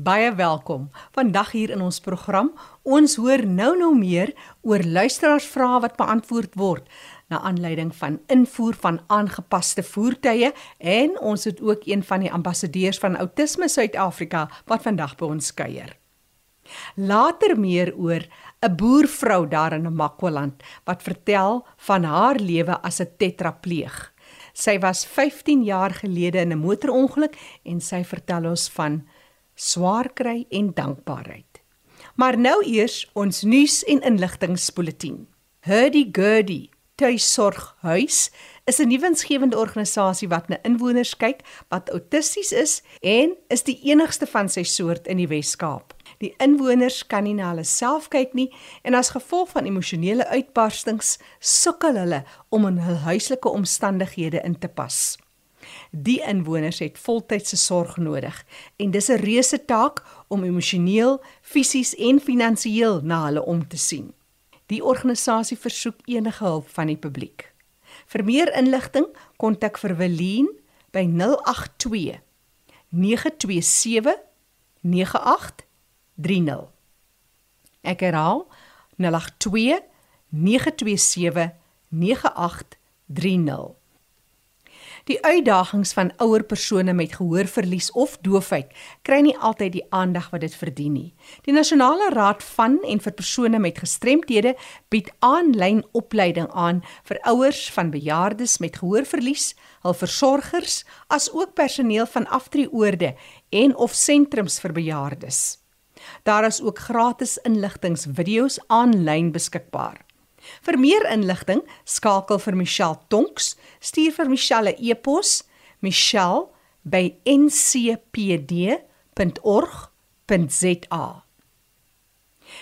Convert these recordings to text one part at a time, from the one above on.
Baie welkom. Vandag hier in ons program, ons hoor nou nou meer oor luisteraarsvrae wat beantwoord word na aanleiding van invoer van aangepaste voertuie en ons het ook een van die ambassadeurs van Autisme Suid-Afrika wat vandag by ons kuier. Later meer oor 'n boervrou daar in Makwaland wat vertel van haar lewe as 'n tetrapleeg. Sy was 15 jaar gelede in 'n motorongeluk en sy vertel ons van swaar kry en dankbaarheid. Maar nou eers ons nuus en inligtingspoletin. Hurdy Gurdy Tuisorghuis is 'n nuwensgewende organisasie wat na inwoners kyk wat autisties is en is die enigste van sy soort in die Wes-Kaap. Die inwoners kan nie na hulle self kyk nie en as gevolg van emosionele uitbarstings sukkel hulle om in hul huislike omstandighede in te pas. Die inwoners het voltydse sorg nodig en dis 'n reuse taak om emosioneel, fisies en finansiëel na hulle om te sien. Die organisasie versoek enige hulp van die publiek. Vir meer inligting, kontak vir Welien by 082 927 9830. Ek herhaal 082 927 9830. Die uitdagings van ouer persone met gehoorverlies of doofheid kry nie altyd die aandag wat dit verdien nie. Die Nasionale Raad van en vir persone met gestremthede bied aanlyn opleiding aan vir ouers van bejaardes met gehoorverlies, hul versorgers, asook personeel van aftreeoorde en of sentrums vir bejaardes. Daar is ook gratis inligtingvideo's aanlyn beskikbaar. Vir meer inligting, skakel vir Michelle Tonks, stuur vir Michelle 'n e e-pos, michelle@ncpd.org.za.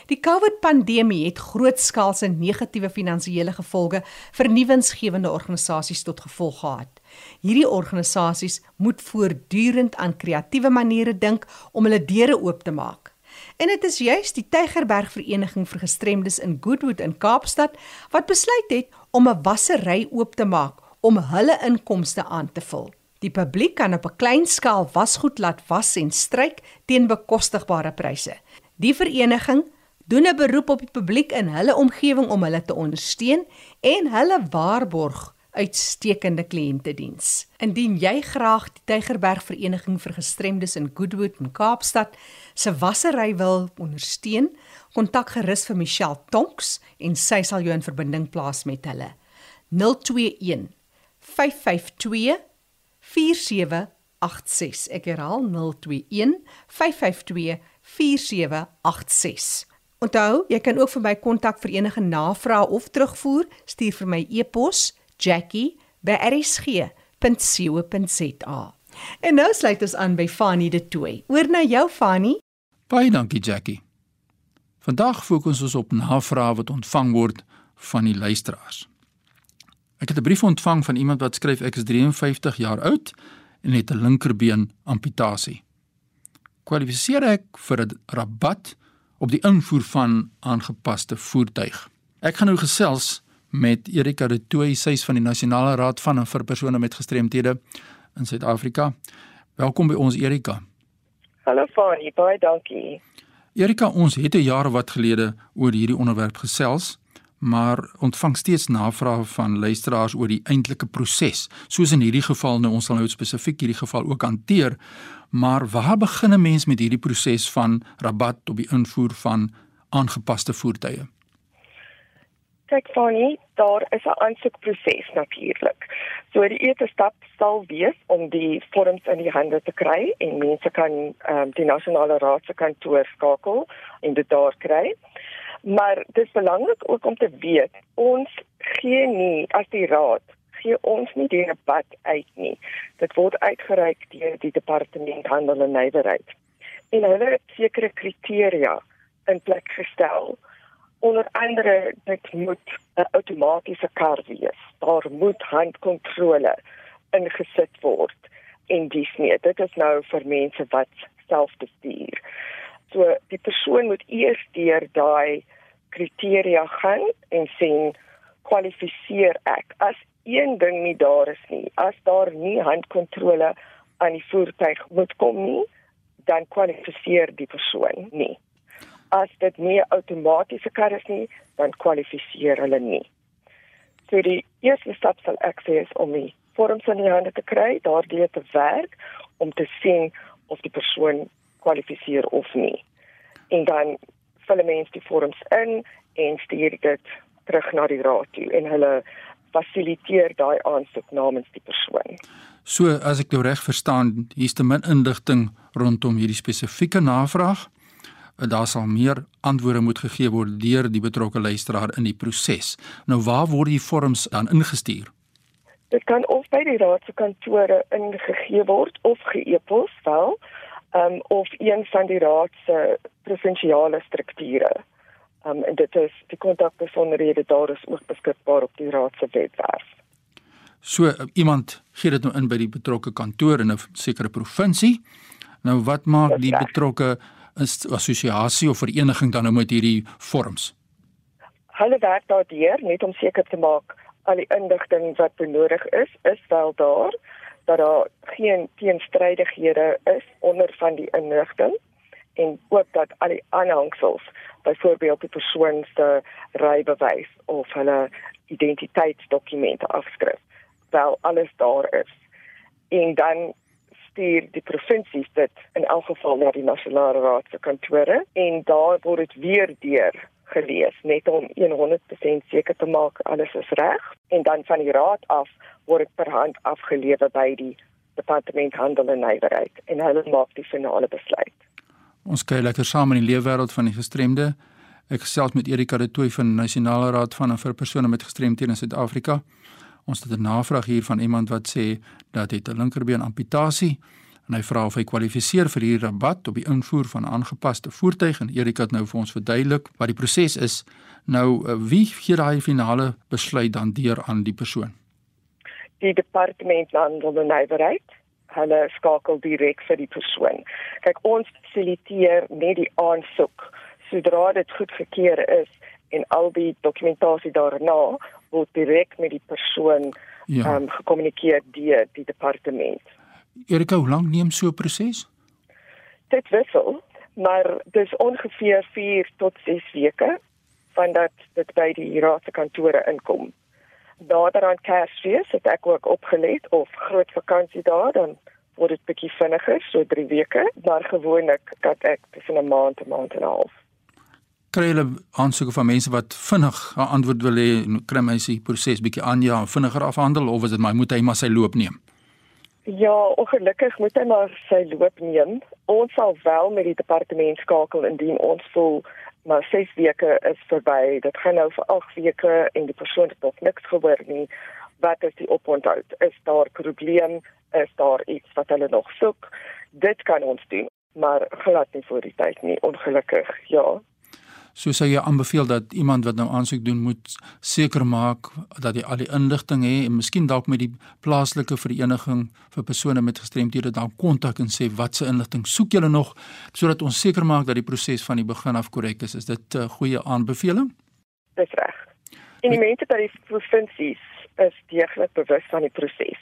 Die COVID-pandemie het grootskaalse negatiewe finansiële gevolge vir nuwensgewende organisasies tot gevolg gehad. Hierdie organisasies moet voortdurend aan kreatiewe maniere dink om hulle deure oop te maak. En dit is juist die Tygerberg Vereniging vir Gestremdes in Goodwood in Kaapstad wat besluit het om 'n wassery oop te maak om hulle inkomste aan te vul. Die publiek kan op 'n klein skaal wasgoed laat was en stryk teen bekostigbare pryse. Die vereniging doen 'n beroep op die publiek in hulle omgewing om hulle te ondersteun en hulle waarborg uitstekende kliëntediens. Indien jy graag die Tygerberg Vereniging vir Gestremdes in Goodwood in Kaapstad se wassery wil ondersteun, kontak gerus vir Michelle Tonks en sy sal jou in verbinding plaas met hulle. 021 552 4786. Ek herhaal 021 552 4786. Onthou, jy kan ook vir my kontak vir enige navrae of terugvoer, stuur vir my e-pos jackie@rsg.co.za. En nou sluit ons aan by Fanny de Tooi. Oor na jou Fanny. Baie dankie Jackie. Vandag fokus ons op navrae wat ontvang word van die luisteraars. Ek het 'n brief ontvang van iemand wat skryf ek is 53 jaar oud en het 'n linkerbeen amputasie. Kwalifiseer ek vir 'n rabat op die invoer van aangepaste voertuig? Ek gaan nou gesels met Erika de Tooy, sy's van die Nasionale Raad van en vir persone met gestremthede in Suid-Afrika. Welkom by ons Erika. Hallo Fani, baie dankie. Erika, ons het 'n jaar wat gelede oor hierdie onderwerp gesels, maar ontvang steeds navrae van luisteraars oor die eintlike proses. Soos in hierdie geval nou ons sal nou spesifiek hierdie geval ook hanteer, maar waar begin 'n mens met hierdie proses van rabat op die invoer van aangepaste voertuie? Kyk Fanny, daar is 'n aansoekproses natuurlik. So die eerste stap sal wees om die vorms in die hande te kry en mense kan um, die nasionale raad se kantoor skakel en dit daar kry. Maar dit is belangrik ook om te weet ons gee nie as die raad gee ons nie die rabat uit nie. Dit word uitgereik deur die departement handel en nywerheid. En hulle het sekere kriteria in plek gestel onder andere dit moet 'n outomatiese kar wees. Daar moet handkontrole ingesit word en dis nie. Dit is nou vir mense wat self bestuur. So die persoon moet eers deur daai kriteria gaan en sien kwalifiseer ek as een ding nie daar is nie. As daar nie handkontrole aan die voertuig moet kom nie, dan kwalifiseer die persoon nie. As dit nie 'n outomatiese kar is nie, dan kwalifiseer hulle nie. So die eerste stap sal ek sê is om die vorms in die hande te kry, daardeur te werk om te sien of die persoon kwalifiseer of nie. En dan vul mense die vorms in en stuur dit terug na die raad toe en hulle fasiliteer daai aansoek namens die persoon. So as ek jou reg verstaan, hier's te min inligting rondom hierdie spesifieke navraag. Daar sal meer antwoorde moet gegee word deur die betrokke luisteraar in die proses. Nou waar word die vorms dan ingestuur? Dit kan of by die raad se kantore ingegee word of ge-e-pos wel, um, of een van die raad se provinsiale strukture. Um, en dit is die kontakbesonderhede daar is ook beskikbaar op die raad se webwerf. So iemand gee dit nou in by die betrokke kantoor in 'n sekere provinsie. Nou wat maak die betrokke assosiasie of vereniging dan nou met hierdie vorms? Hulle werk daardeur net om seker te maak al die inligting wat benodig is, is wel daar dat daar geen teenstrydighede is onder van die inligting en ook dat al die aanhangsels byvoorbeeld die persoon se rybewys of hulle identiteitsdokumente afskrif wel alles daar is en dan stuur die provinsies dit in elk geval na die nasionale raad se kantore en daar word dit weer deur gelees net om 100% seker te maak alles is reg en dan van die raad af word dit per hand afgelewer by die departement handel en nywerheid en hulle maak die finale besluit. Ons kyk lekker saam in die leefwêreld van die gestremde. Ek gesels met Erika de Tooy van Nasionale Raad van vir persone met gestremthede in Suid-Afrika. Ons het 'n navraag hier van iemand wat sê dat hy 'n linkerbeen amputasie en hy vra of hy kwalifiseer vir hierdie rabat op die invoer van aangepaste voertuig en Erika het nou vir ons verduidelik wat die proses is. Nou eh, wie gee daai finale besluit dan deur aan die persoon? Die departement handel en nywerheid. Hulle skakel direk vir die persoon. Kyk, ons fasiliteer net die aansoek sodra dit goedgekeur is en al die dokumentasie daarna word direk met die persoon ja. um, gekommunikeer deur die departement. Erika, hoe lank neem so 'n proses? Dit wissel, maar dis ongeveer 4 tot 6 weke vandat dit by die raad se kantore inkom nader aan Kersfees het ek ook opgelet of groot vakansie daar dan word dit bietjie vinniger so 3 weke maar gewoonlik kat ek tussen 'n maand en 'n maand en 'n half kry hulle aansoeke van mense wat vinnig 'n antwoord wil hê en kry my se proses bietjie aan ja vinniger afhandel of is dit my moet hy maar sy loop neem Ja, ongelukkig moet hy maar sy loop neem. Ons sal wel met die departement skakel indien ons voel maar 6 weke is verby. Dit gaan nou vir 8 weke en die persoon het nog niks gehoor nie. Wat is die oponthou? Is daar probleem? Is daar iets wat hulle nog soek? Dit kan ons doen, maar glad nie voor die tyd nie, ongelukkig. Ja so sou jy aanbeveel dat iemand wat nou aansoek doen moet seker maak dat hy al die inligting het en miskien dalk met die plaaslike vereniging vir persone met gestremthede dan kontak en sê watse inligting soek julle nog sodat ons seker maak dat die proses van die begin af korrek is. Is dit 'n uh, goeie aanbeveling? Dis reg. En die mense by die provinsies is deeglik bewus van die proses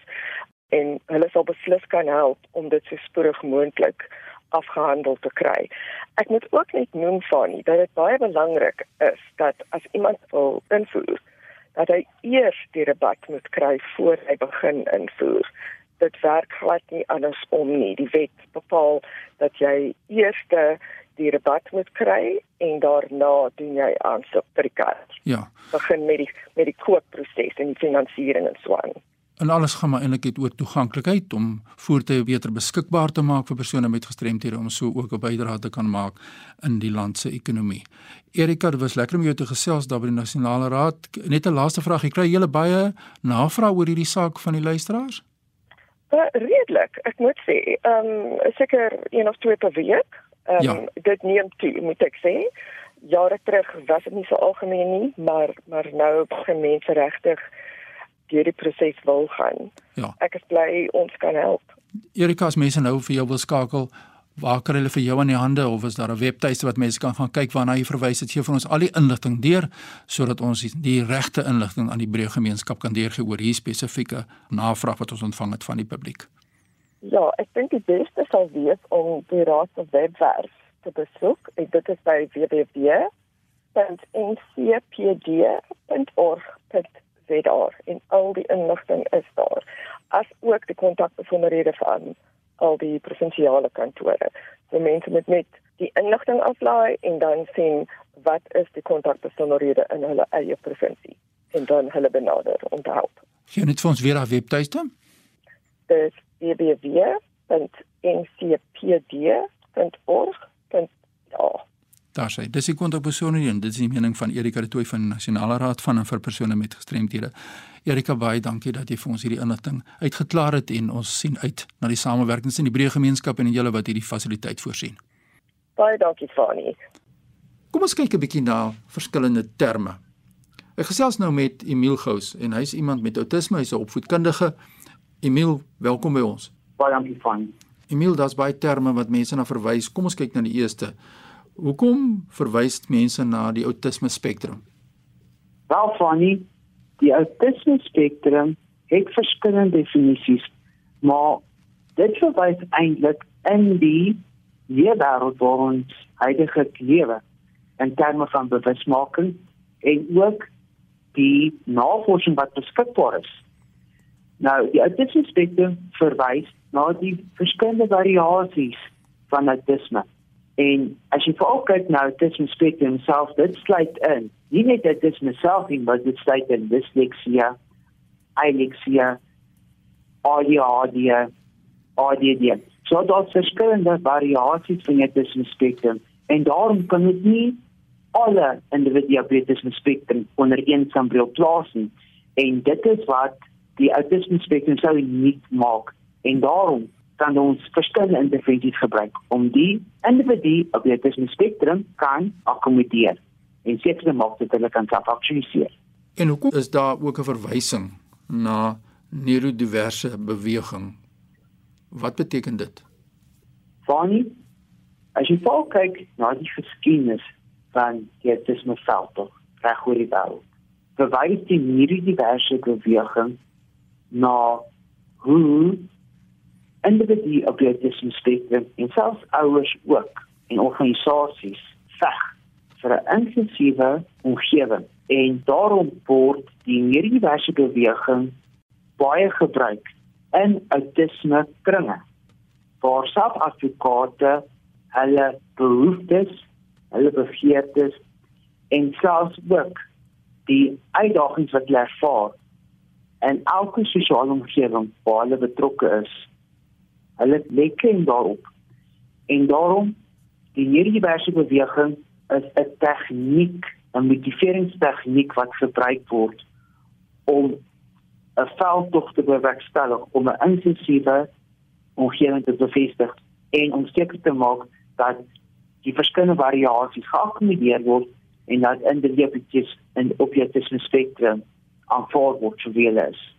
en hulle sal beslis kan help om dit so spoedig moontlik afgehandel te kry. Ek moet ook net noem van nie dat dit baie belangrik is dat as iemand wil invoer dat hy eers die rabat moet kry voor hy begin invoer. Dit werk glad nie andersom nie. Die wet bepaal dat jy eers die rabat moet kry en daarna doen jy aansoek vir die kaart. Ja. Begin met die met die koopproses en die finansiering en so aan. En alles gaan maar eintlik het oor toeganklikheid om voertuie beter beskikbaar te maak vir persone met gestremthede om so ook 'n bydrae te kan maak in die land se ekonomie. Erika, dit was lekker om jou te gesels daar by die Nasionale Raad. Net 'n laaste vraag, jy kry julle baie navrae oor hierdie saak van die luisteraars? Uh, redelik, ek moet sê, ehm um, seker een of twee per week. Ehm um, ja. dit neem toe, moet ek sê. Jare terug was dit nie so algemeen nie, maar maar nou begin mense regtig deur die proses wil gaan. Ja. Ek is bly ons kan help. Erika, as mense nou vir jou wil skakel, waar kan hulle vir jou aan die hande of is daar 'n webtuiste wat mense kan gaan kyk waarna jy verwys het? Gee vir ons al die inligting deur sodat ons die regte inligting aan die breë gemeenskap kan deurgee oor hierdie spesifieke navraag wat ons ontvang het van die publiek. Ja, ek dink die beste sal wees om die raad se webwerf te besoek. En dit is by www.ncpd.org.za en al die inligting is daar. As ook die kontakbesonderhede van al die provinsiale kantore. So mense moet net die inligting aflaai en dan sien wat is die kontakbesonderhede in hulle eie provinsie en dan hulle benader om te help. Gee net vir ons weer haar webtuiste. Dis www.ncpd.org.za. Daar sê, dis die kontakbesonderhede en dit is die mening van Erika de Tooy van die Nasionale Raad van en vir persone met gestremthede. Erika baie dankie dat jy vir ons hierdie inligting uitgeklaar het en ons sien uit na die samewerking tussen die breë gemeenskap en julle wat hierdie fasiliteit voorsien. Baie dankie Fani. Kom ons kyk 'n bietjie na verskillende terme. Ek gesels nou met Emil Gous en hy's iemand met outisme, hy's 'n opvoedkundige. Emil, welkom by ons. Baie dankie Fani. Emil, daar's baie terme wat mense na verwys. Kom ons kyk na die eerste. Hoekom verwys mense na die outisme spektrum? Wel Fani, die outisme spektrum het verskillende definisies, maar dit verwys eintlik in die wêreld waar ons huidige lewe in terme van bewusmaking en ook die navorsing wat beskikbaar is. Nou, die autisme spektrum verwys na die verskillende variasies van autisme. En as jy veral kyk na autisme spektrum self, dit sluit in nie net autisme self nie, maar dit sluit in disleksia, alexia, ADHD, ADD. So daar's verskillende variasies van autisme spektrum en daarom kan dit nie alle individue op autisme spektrum onder een sambreel plaas nie. En dit is wat die autisme spektrum so uniek maak en daarom kan ons verskillende intervensies gebruik om die individu op autisme spektrum kan akkommodeer en seker maak dat hulle kan selfaktualiseer. En hoekom is daar ook 'n verwysing na neurodiverse beweging Wat beteken dit? Funny. As jy vol kyk na die geskiedenis van die autisme veld, reg oor die wêreld. Verwys die neurodiverse beweging na hoe individue op die autisme spektrum en selfs ouers ook en organisasies veg vir 'n inklusiewe omgewing. En daarom word die neurodiverse beweging baie gebruik in autisme kringe waar selfadvokate hulle behoeftes, hulle begeertes en selfs ook die uitdagings wat hulle ervaar en elke sosiale omgewing waar hulle betrokke is, hulle lekker daarop. En daarom die neurodiverse beweging is 'n tegniek, 'n motiveringstegniek wat gebruik word om 'n veldtog te bewerkstellig om 'n inklusiewe omgewing te bevestig en om seker te maak dat die verskillende variasies geakkommodeer word en dat individue en op die autisme spektrum aanvaar word hulle is.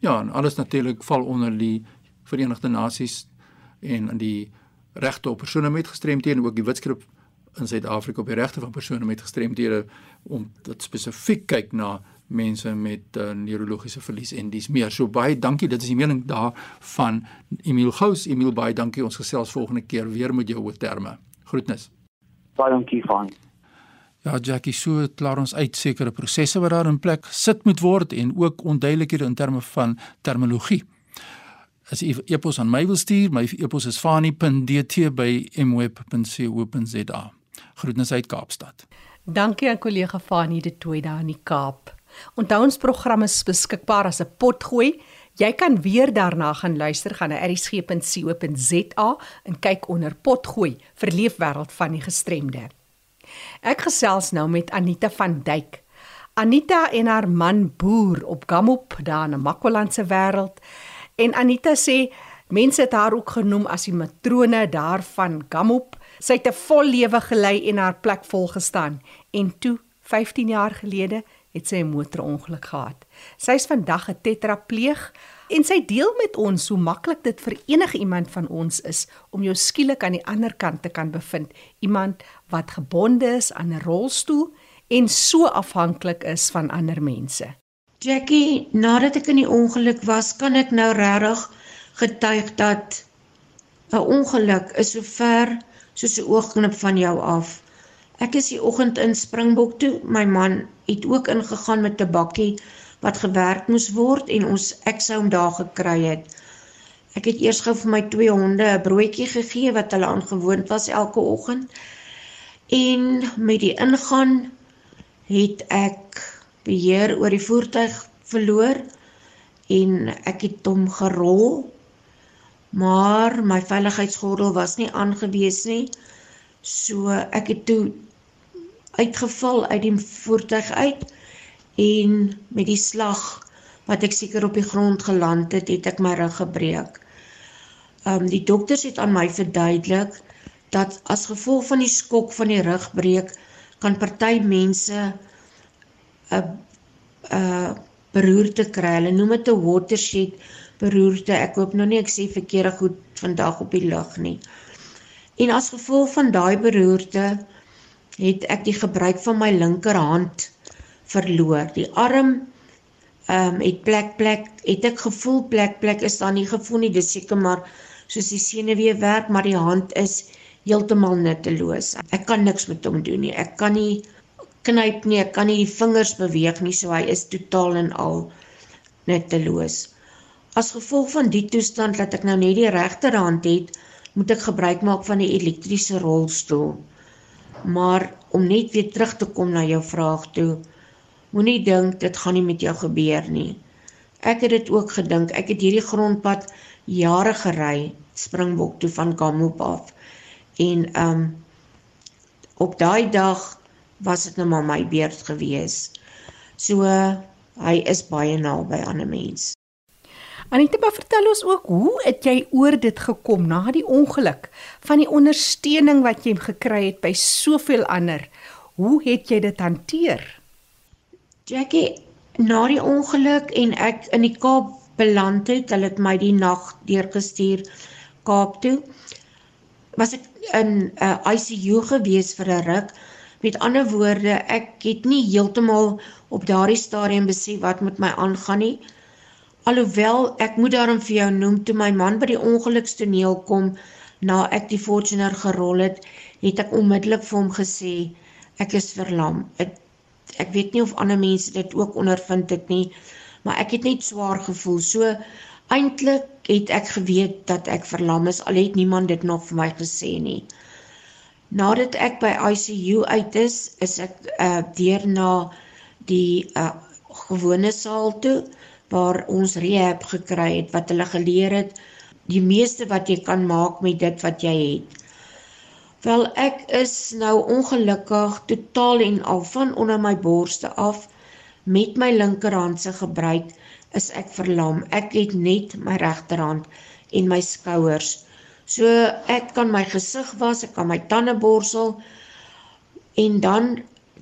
Ja, en alles natuurlik val onder die Verenigde Nasies en in die regte op persone met gestremthede en ook die wetskrip in Suid-Afrika op die regte van persone met gestremthede om dit spesifiek kyk na mense met uh, neurologiese verlies en dis meer. So baie dankie. Dit is die mening daar van Emil Gous. Emil baie dankie. Ons gesels volgende keer weer met jou oor terme. Groetnis. Baie dankie van. Ja, Jackie, so klaar ons uit sekere prosesse wat daar in plek sit moet word en ook onduidelikhede in terme van terminologie. As jy e-pos aan my wil stuur, my e-pos is fani.dt@mweb.co.za. Groetnis uit Kaapstad. Dankie aan kollega Fani de Tooi daar in die Kaap. Onthou ons program is beskikbaar as 'n potgooi. Jy kan weer daarna gaan luister gaan na erisg.co.za en kyk onder potgooi vir leefwêreld van die gestremde. Ek gesels nou met Anita van Duyk. Anita en haar man boer op Gamop daar in Makwaland se wêreld. En Anita sê mense het haar ook genoem as die matrone daarvan Gamop. Sy het 'n vol lewe gelei en haar plek vol gestaan en toe 15 jaar gelede het sy 'n motorongeluk gehad. Sy is vandag 'n tetrapleeg en sy deel met ons hoe maklik dit vir enige iemand van ons is om jou skielik aan die ander kant te kan bevind, iemand wat gebonde is aan 'n rolstoel en so afhanklik is van ander mense. Jackie, nadat ek in die ongeluk was, kan ek nou regtig getuig dat 'n ongeluk is so ver soos 'n oogknip van jou af. Ek is die oggend in Springbok toe. My man het ook ingegaan met 'n bakkie wat gewerk moes word en ons ek sou hom daar gekry het. Ek het eers gou vir my twee honde 'n broodjie gegee wat hulle aangewoond was elke oggend. En met die ingaan het ek beheer oor die voertuig verloor en ek het hom gerol maar my veiligheidsgordel was nie aangewees nie. So ek het toe uitgeval uit die voertuig uit en met die slag wat ek seker op die grond geland het, het ek my rug gebreek. Um die dokters het aan my verduidelik dat as gevolg van die skok van die rugbreek kan party mense 'n 'n beroerte kry. Hulle noem dit 'n watershed beroerte. Ek hoop nou nie ek sê verkeerde goed vandag op die lug nie. En as gevolg van daai beroerte het ek die gebruik van my linkerhand verloor. Die arm ehm um, het plek plek het ek gevoel plek plek is dan nie gevoel nie dis seker maar soos die senuwee werk maar die hand is heeltemal nutteloos. Ek kan niks met hom doen nie. Ek kan nie knyp nie, ek kan nie die vingers beweeg nie, so hy is totaal en al nutteloos. As gevolg van die toestand dat ek nou net die regterhand het, moet ek gebruik maak van die elektriese rolstoel. Maar om net weer terug te kom na jou vraag toe, moenie dink dit gaan nie met jou gebeur nie. Ek het dit ook gedink. Ek het hierdie grondpad jare gery, Springbok toe van Kamop af. En um op daai dag was dit nou maar my beurt gewees. So hy is baie naby aan 'n mens. Anita, maar vertel ons ook hoe het jy oor dit gekom na die ongeluk van die ondersteuning wat jy gekry het by soveel ander. Hoe het jy dit hanteer? Jackie, na die ongeluk en ek in die Kaap beland het, hulle het my die nag deurgestuur Kaap toe. Was ek in 'n uh, ICU gewees vir 'n ruk. Met ander woorde, ek het nie heeltemal op daardie stadium besef wat met my aangaan nie. Alhoewel ek moet daarom vir jou noem toe my man by die ongelukstoneel kom na ek die Fortuner gerol het, het ek onmiddellik vir hom gesê ek is verlam. Ek, ek weet nie of ander mense dit ook ondervind het nie, maar ek het net swaar gevoel. So eintlik het ek geweet dat ek verlam is al het niemand dit nog vir my gesê nie. Nadat ek by ICU uit is, is ek uh, deur na die uh, gewone saal toe waar ons rehab gekry het wat hulle geleer het die meeste wat jy kan maak met dit wat jy het. Wel ek is nou ongelukkig totaal en al van onder my borste af met my linkerhand se gebruik is ek verlam. Ek het net my regterhand en my skouers. So ek kan my gesig was, ek kan my tande borsel en dan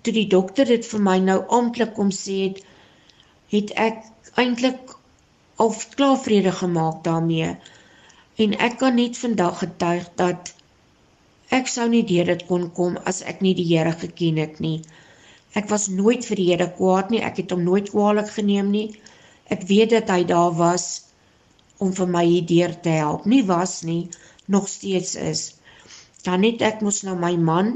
toe die dokter dit vir my nou amptelik kom sê het, het ek eintlik al klaar vrede gemaak daarmee. En ek kan net vandag getuig dat ek sou nie deur dit kon kom as ek nie die Here geken het nie. Ek was nooit vir die Here kwaad nie, ek het hom nooit kwaadlik geneem nie. Ek weet dat hy daar was om vir my hierdeur te help. Nie was nie, nog steeds is. Dan het ek mos nou my man,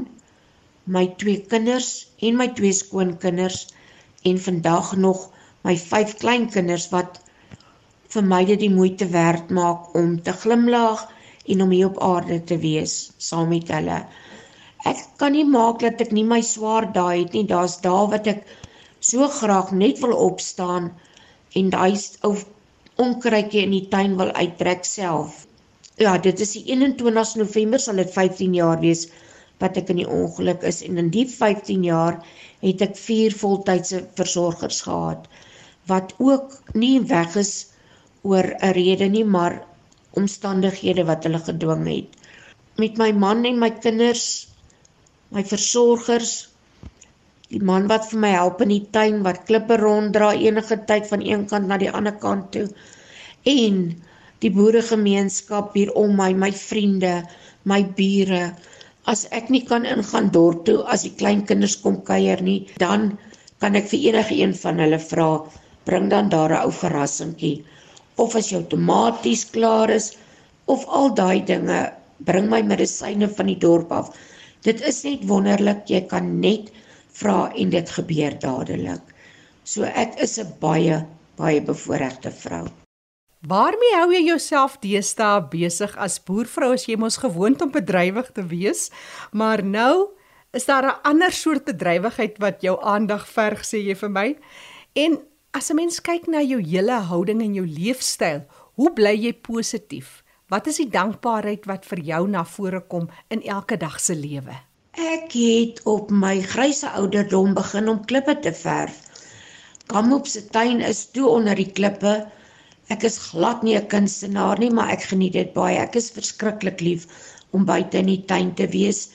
my twee kinders en my twee skoonkinders en vandag nog my vyf kleinkinders wat vir my dit die moeite werd maak om te glimlag en om hier op aarde te wees saam met hulle. Ek kan nie maak dat ek nie my swaar daai het nie. Daar's dae wat ek so graag net wil opstaan en daai ou onkruitjie in die tuin wil uittrek self. Ja, dit is die 21 November sal dit 15 jaar wees wat ek in die ongeluk is en in die 15 jaar het ek vier voltydse versorgers gehad wat ook nie weg is oor 'n rede nie, maar omstandighede wat hulle gedwing het. Met my man en my kinders, my versorgers, die man wat vir my help in die tuin wat klippe ronddra enige tyd van een kant na die ander kant toe en die boeregemeenskap hier om my, my vriende, my bure. As ek nie kan ingaan dorp toe as die klein kinders kom kuier nie, dan kan ek vir enige een van hulle vra bring dan daar 'n ou verrassingkie of as jou tomaties klaar is of al daai dinge bring my medisyne van die dorp af. Dit is net wonderlik, jy kan net vra en dit gebeur dadelik. So ek is 'n baie baie bevoorregte vrou. Waarmee hou jy jouself deesdae besig as boervrou as jy mos gewoond om bedrywig te wees, maar nou is daar 'n ander soort bedrywigheid wat jou aandag verg sê jy vir my? En as 'n mens kyk na jou hele houding en jou leefstyl, hoe bly jy positief? Wat is die dankbaarheid wat vir jou na vore kom in elke dag se lewe? Ek het op my grysse ouderdom begin om klippe te verf. Kamop se tuin is toe onder die klippe. Ek is glad nie 'n kunstenaar nie, maar ek geniet dit baie. Ek is verskriklik lief om buite in die tuin te wees.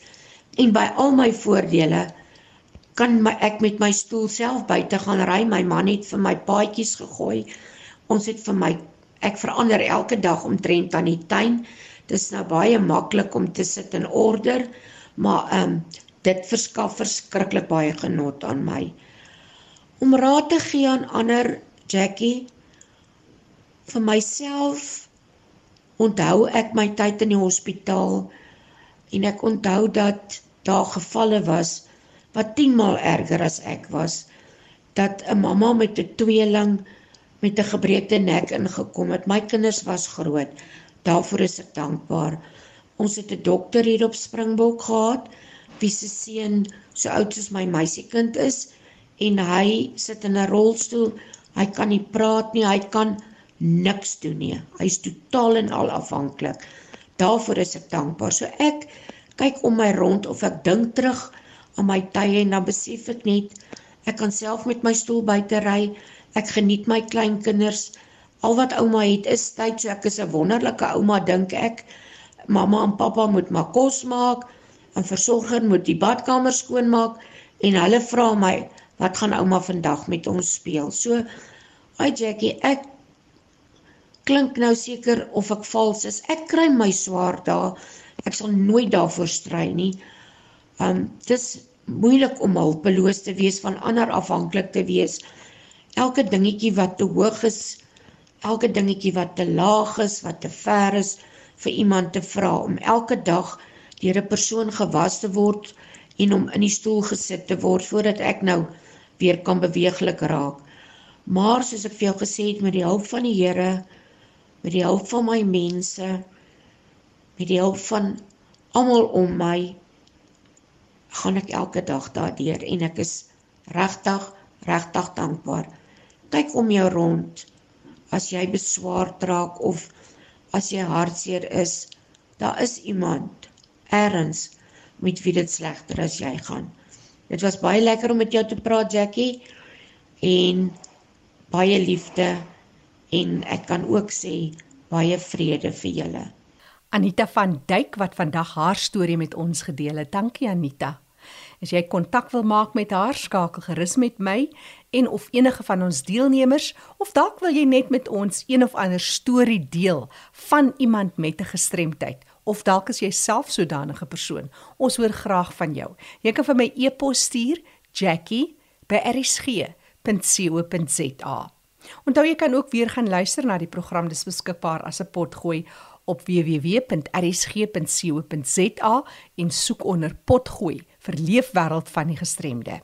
En by al my voordele kan my ek met my stoel self buite gaan ry. My man het vir my paadjies gegooi. Ons het vir my ek verander elke dag omtrent aan die tuin. Dit is nou baie maklik om te sit in orde, maar ehm um, dit verskaf verskriklik baie genot aan my. Om raad te gee aan ander, Jackie, vir myself onthou ek my tyd in die hospitaal en ek onthou dat daar gevalle was wat 10 maal erger as ek was dat 'n mamma met 'n tweeling met 'n gebreekte nek ingekom het. My kinders was groot. Daarvoor is ek dankbaar. Ons het 'n dokter hier op Springbok gehad wie se seun so oud soos my meisiekind is en hy sit in 'n rolstoel. Hy kan nie praat nie, hy kan niks doen nie. Hy's totaal en al afhanklik. Daarvoor is ek dankbaar. So ek kyk om my rond of ek dink terug aan my tye en dan besef ek net ek kan self met my stoel buite ry. Ek geniet my kleinkinders. Al wat ouma het is tyd, so ek is 'n wonderlike ouma dink ek. Mamma en pappa moet maar kos maak en versorger moet die badkamer skoonmaak en hulle vra my, "Wat gaan ouma vandag met ons speel?" So, ai Jackie, ek klink nou seker of ek vals is. Ek kry my swaar dae. Ek sal nooit daarvoor stry nie. Um dis moeilik om hulpeloos te wees van ander afhanklik te wees elke dingetjie wat te hoog is, elke dingetjie wat te laag is, wat te ver is vir iemand te vra om elke dag deur 'n persoon gewas te word en om in die stoel gesit te word voordat ek nou weer kan beweeglik raak. Maar soos ek vir jou gesê het met die hulp van die Here, met die hulp van my mense, met die hulp van almal om my gaan ek elke dag daardeur en ek is regtig regtig dankbaar. Kyk om jou rond. As jy beswaar raak of as jy hartseer is daar is iemand ergens met wie dit slegter as jy gaan. Dit was baie lekker om met jou te praat Jackie en baie liefde en ek kan ook sê baie vrede vir julle Anita van Duyk wat vandag haar storie met ons gedeel het dankie Anita As jy kontak wil maak met haar, skakel gerus met my en of enige van ons deelnemers of dalk wil jy net met ons een of ander storie deel van iemand met 'n gestremdheid of dalk is jy self sodanige persoon. Ons hoor graag van jou. Jy kan vir my e-pos stuur jackie@rsg.co.za. Onthou jy kan ook weer gaan luister na die program dis beskikbaar as 'n potgooi op www.rsg.co.za en soek onder potgooi vir leefwêreld van die gestremde.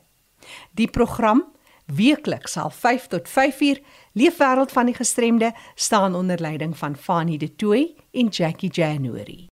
Die program weekliks sal 5 tot 5 uur leefwêreld van die gestremde staan onder leiding van Fanie De Tooy en Jackie January.